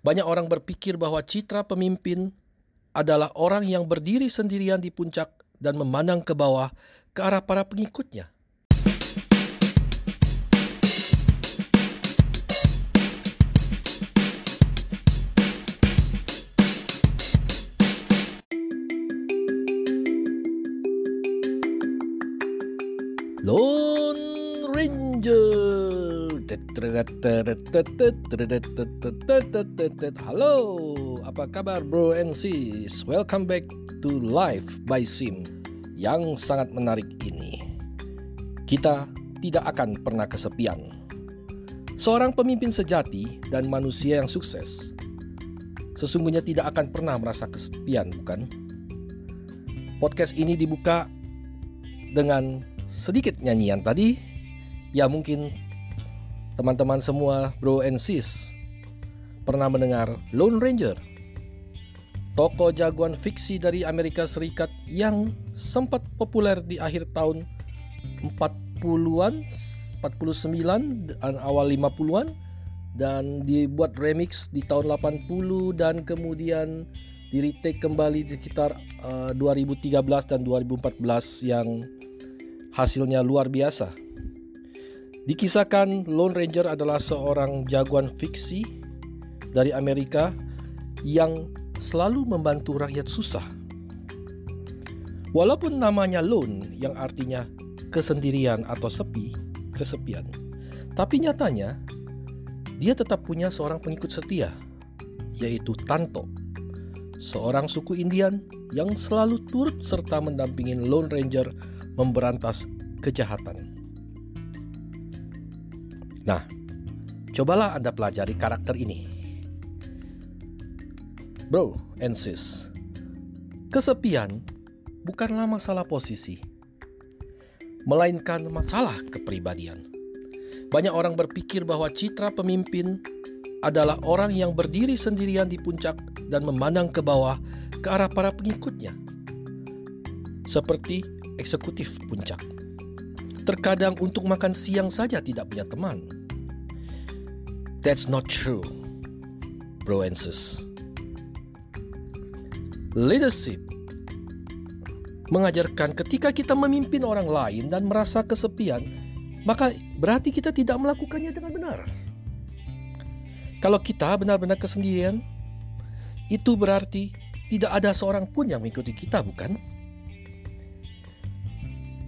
Banyak orang berpikir bahwa citra pemimpin adalah orang yang berdiri sendirian di puncak dan memandang ke bawah ke arah para pengikutnya. Lone Ranger. Halo, apa kabar bro and sis? Welcome back to Life by Sim yang sangat menarik ini. Kita tidak akan pernah kesepian. Seorang pemimpin sejati dan manusia yang sukses sesungguhnya tidak akan pernah merasa kesepian, bukan? Podcast ini dibuka dengan sedikit nyanyian tadi ya mungkin teman-teman semua bro and sis pernah mendengar Lone Ranger toko jagoan fiksi dari Amerika Serikat yang sempat populer di akhir tahun 40-an 49 dan awal 50-an dan dibuat remix di tahun 80 dan kemudian di retake kembali di sekitar uh, 2013 dan 2014 yang hasilnya luar biasa. Dikisahkan Lone Ranger adalah seorang jagoan fiksi dari Amerika yang selalu membantu rakyat susah. Walaupun namanya lone yang artinya kesendirian atau sepi, kesepian, tapi nyatanya dia tetap punya seorang pengikut setia, yaitu Tanto, seorang suku Indian yang selalu turut serta mendampingi Lone Ranger memberantas kejahatan. Nah, cobalah Anda pelajari karakter ini. Bro and sis, kesepian bukanlah masalah posisi, melainkan masalah kepribadian. Banyak orang berpikir bahwa citra pemimpin adalah orang yang berdiri sendirian di puncak dan memandang ke bawah ke arah para pengikutnya. Seperti eksekutif puncak. Terkadang untuk makan siang saja tidak punya teman. That's not true, bro and. Leadership mengajarkan ketika kita memimpin orang lain dan merasa kesepian, maka berarti kita tidak melakukannya dengan benar. Kalau kita benar-benar kesendirian, itu berarti tidak ada seorang pun yang mengikuti kita, bukan?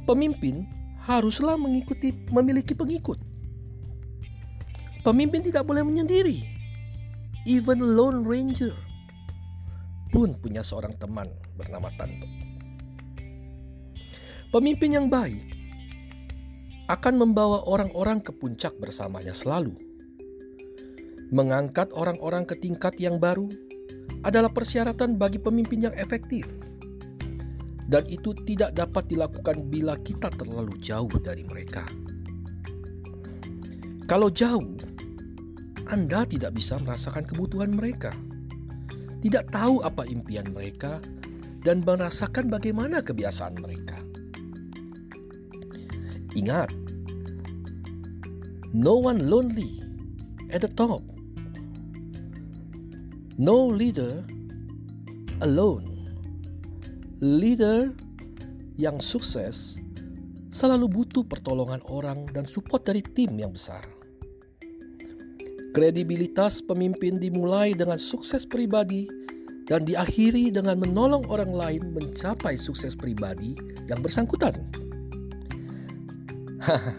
Pemimpin haruslah mengikuti memiliki pengikut. Pemimpin tidak boleh menyendiri. Even Lone Ranger pun punya seorang teman bernama Tanto. Pemimpin yang baik akan membawa orang-orang ke puncak bersamanya selalu. Mengangkat orang-orang ke tingkat yang baru adalah persyaratan bagi pemimpin yang efektif dan itu tidak dapat dilakukan bila kita terlalu jauh dari mereka. Kalau jauh, Anda tidak bisa merasakan kebutuhan mereka, tidak tahu apa impian mereka, dan merasakan bagaimana kebiasaan mereka. Ingat, no one lonely at the top, no leader alone leader yang sukses selalu butuh pertolongan orang dan support dari tim yang besar. Kredibilitas pemimpin dimulai dengan sukses pribadi dan diakhiri dengan menolong orang lain mencapai sukses pribadi yang bersangkutan.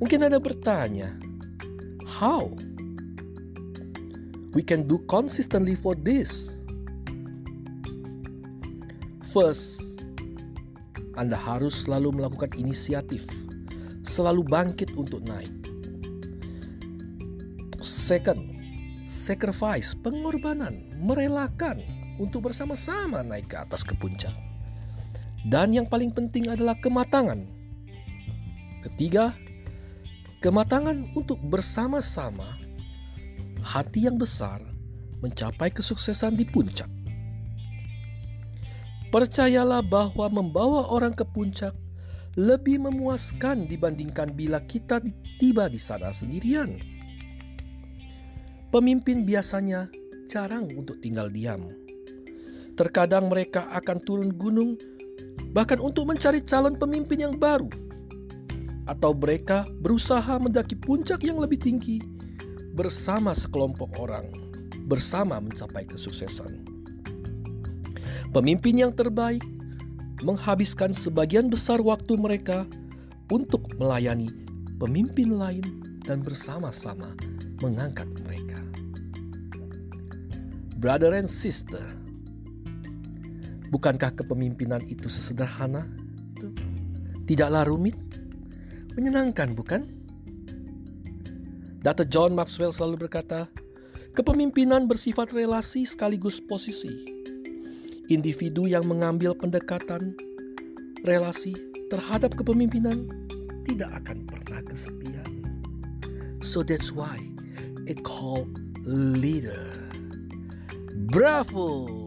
Mungkin Anda bertanya, how we can do consistently for this? First, Anda harus selalu melakukan inisiatif, selalu bangkit untuk naik. Second, sacrifice, pengorbanan, merelakan untuk bersama-sama naik ke atas ke puncak. Dan yang paling penting adalah kematangan. Ketiga, kematangan untuk bersama-sama hati yang besar mencapai kesuksesan di puncak. Percayalah bahwa membawa orang ke puncak lebih memuaskan dibandingkan bila kita tiba di sana sendirian. Pemimpin biasanya jarang untuk tinggal diam. Terkadang mereka akan turun gunung bahkan untuk mencari calon pemimpin yang baru. Atau mereka berusaha mendaki puncak yang lebih tinggi bersama sekelompok orang, bersama mencapai kesuksesan. Pemimpin yang terbaik menghabiskan sebagian besar waktu mereka untuk melayani pemimpin lain dan bersama-sama mengangkat mereka. Brother and sister, bukankah kepemimpinan itu sesederhana? Tidaklah rumit, menyenangkan, bukan? Dr. John Maxwell selalu berkata, kepemimpinan bersifat relasi sekaligus posisi. Individu yang mengambil pendekatan relasi terhadap kepemimpinan tidak akan pernah kesepian. So that's why it called leader. Bravo!